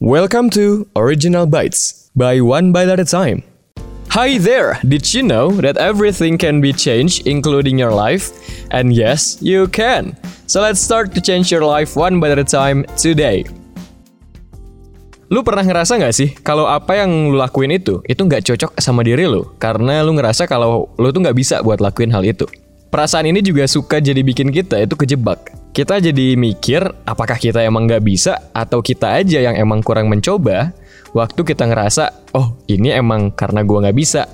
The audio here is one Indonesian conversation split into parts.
Welcome to Original Bites by One Bite at a Time. Hi there! Did you know that everything can be changed, including your life? And yes, you can! So let's start to change your life one bite at a time today. Lu pernah ngerasa gak sih kalau apa yang lu lakuin itu, itu nggak cocok sama diri lu? Karena lu ngerasa kalau lu tuh nggak bisa buat lakuin hal itu. Perasaan ini juga suka jadi bikin kita itu kejebak kita jadi mikir apakah kita emang nggak bisa atau kita aja yang emang kurang mencoba waktu kita ngerasa oh ini emang karena gua nggak bisa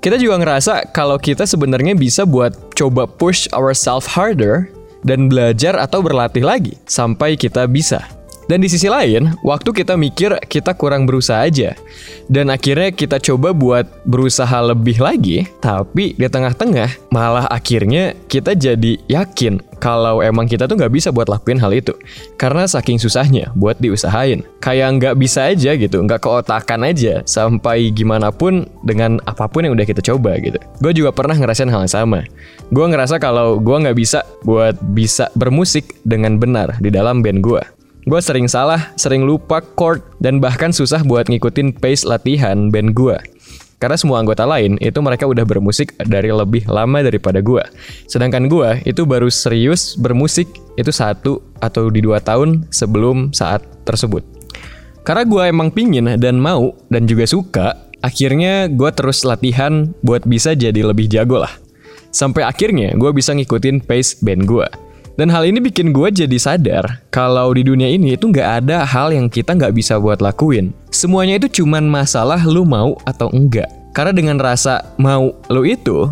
kita juga ngerasa kalau kita sebenarnya bisa buat coba push ourselves harder dan belajar atau berlatih lagi sampai kita bisa. Dan di sisi lain, waktu kita mikir kita kurang berusaha aja. Dan akhirnya kita coba buat berusaha lebih lagi, tapi di tengah-tengah malah akhirnya kita jadi yakin kalau emang kita tuh nggak bisa buat lakuin hal itu. Karena saking susahnya buat diusahain. Kayak nggak bisa aja gitu, nggak keotakan aja sampai gimana pun dengan apa pun yang udah kita coba gitu. Gue juga pernah ngerasain hal yang sama. Gue ngerasa kalau gue nggak bisa buat bisa bermusik dengan benar di dalam band gue. Gue sering salah, sering lupa chord, dan bahkan susah buat ngikutin pace latihan band gue. Karena semua anggota lain itu mereka udah bermusik dari lebih lama daripada gue. Sedangkan gue itu baru serius bermusik itu satu atau di dua tahun sebelum saat tersebut. Karena gue emang pingin dan mau dan juga suka, akhirnya gue terus latihan buat bisa jadi lebih jago lah. Sampai akhirnya gue bisa ngikutin pace band gue. Dan hal ini bikin gue jadi sadar kalau di dunia ini itu nggak ada hal yang kita nggak bisa buat lakuin. Semuanya itu cuman masalah lu mau atau enggak. Karena dengan rasa mau lu itu,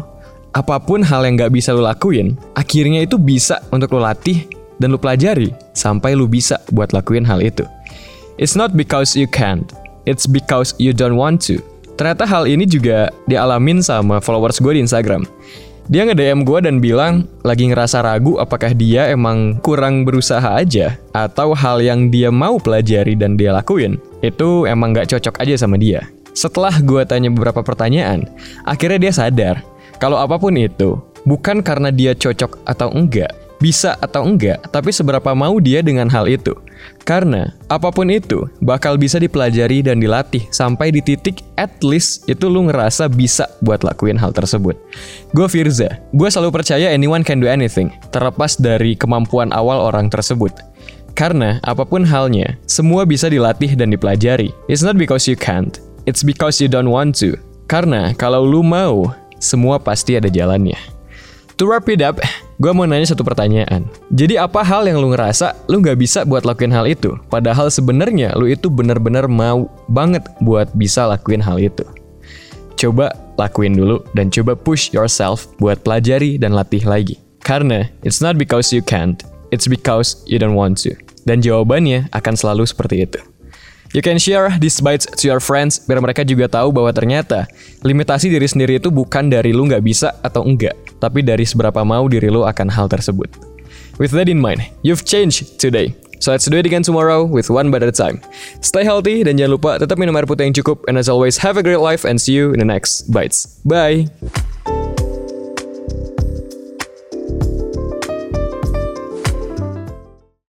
apa pun hal yang nggak bisa lu lakuin, akhirnya itu bisa untuk lu latih dan lu pelajari sampai lu bisa buat lakuin hal itu. It's not because you can't, it's because you don't want to. Ternyata hal ini juga dialamin sama followers gue di Instagram. Dia nge-DM gue dan bilang lagi ngerasa ragu apakah dia emang kurang berusaha aja atau hal yang dia mau pelajari dan dia lakuin itu emang gak cocok aja sama dia. Setelah gue tanya beberapa pertanyaan, akhirnya dia sadar kalau apa pun itu bukan karena dia cocok atau enggak, bisa atau enggak, tapi seberapa mau dia dengan hal itu. Karena apa pun itu bakal bisa dipelajari dan dilatih sampai di titik at least itu lu ngerasa bisa buat lakuin hal tersebut. Gue Firza, gue selalu percaya anyone can do anything, terlepas dari kemampuan awal orang tersebut. Karena apa pun halnya, semua bisa dilatih dan dipelajari. It's not because you can't, it's because you don't want to. Karena kalau lu mau, semua pasti ada jalannya. To wrap it up, gue mau nanya satu pertanyaan. Jadi apa hal yang lu ngerasa lu nggak bisa buat lakuin hal itu? Padahal sebenarnya lu itu benar-benar mau banget buat bisa lakuin hal itu. Coba lakuin dulu dan coba push yourself buat pelajari dan latih lagi. Karena it's not because you can't, it's because you don't want to. Dan jawabannya akan selalu seperti itu. You can share these bites to your friends biar mereka juga tahu bahwa ternyata limitasi diri sendiri itu bukan dari lu nggak bisa atau enggak, tapi dari seberapa mau diri lu akan hal tersebut. With that in mind, you've changed today. So let's do it again tomorrow with one a time. Stay healthy dan jangan lupa tetap minum air putih yang cukup. And as always, have a great life and see you in the next bites. Bye!